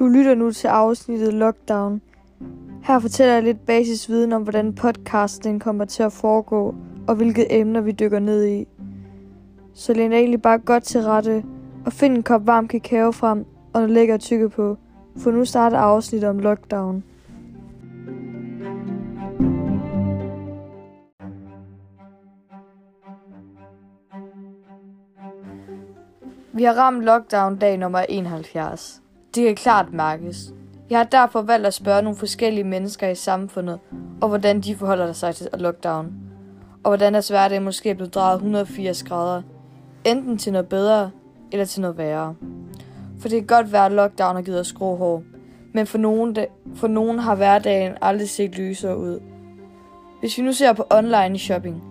Du lytter nu til afsnittet Lockdown. Her fortæller jeg lidt basisviden om, hvordan podcasten kommer til at foregå, og hvilke emner vi dykker ned i. Så læn egentlig bare godt til rette, og find en kop varm kakao frem, og noget lækker tykke på, for nu starter afsnittet om lockdown. Vi har ramt lockdown dag nummer 71. Det kan klart mærkes. Jeg har derfor valgt at spørge nogle forskellige mennesker i samfundet, og hvordan de forholder sig til lockdown. Og hvordan deres hverdag måske er blevet drejet 180 grader. Enten til noget bedre, eller til noget værre. For det kan godt være, at lockdown har givet os grå hår. Men for nogen, for nogen har hverdagen aldrig set lysere ud. Hvis vi nu ser på online shopping.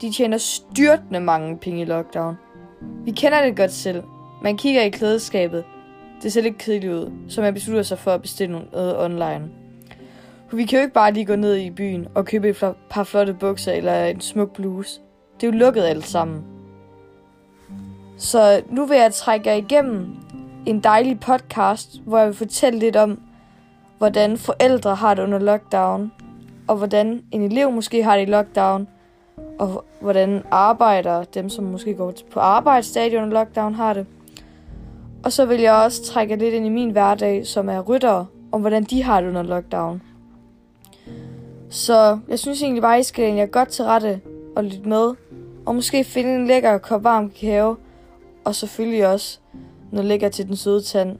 De tjener styrtende mange penge i lockdown. Vi kender det godt selv. Man kigger i klædeskabet. Det ser lidt kedeligt ud, så man beslutter sig for at bestille noget online. For vi kan jo ikke bare lige gå ned i byen og købe et par flotte bukser eller en smuk bluse. Det er jo lukket alt sammen. Så nu vil jeg trække jer igennem en dejlig podcast, hvor jeg vil fortælle lidt om, hvordan forældre har det under lockdown, og hvordan en elev måske har det i lockdown, og hvordan arbejder, dem som måske går på arbejdsstadion under lockdown, har det. Og så vil jeg også trække lidt ind i min hverdag, som er ryttere, om hvordan de har det under lockdown. Så jeg synes egentlig bare, I skal jeg godt til rette og lytte med, og måske finde en lækker kop varm kakao, og selvfølgelig også noget lækker til den søde tand.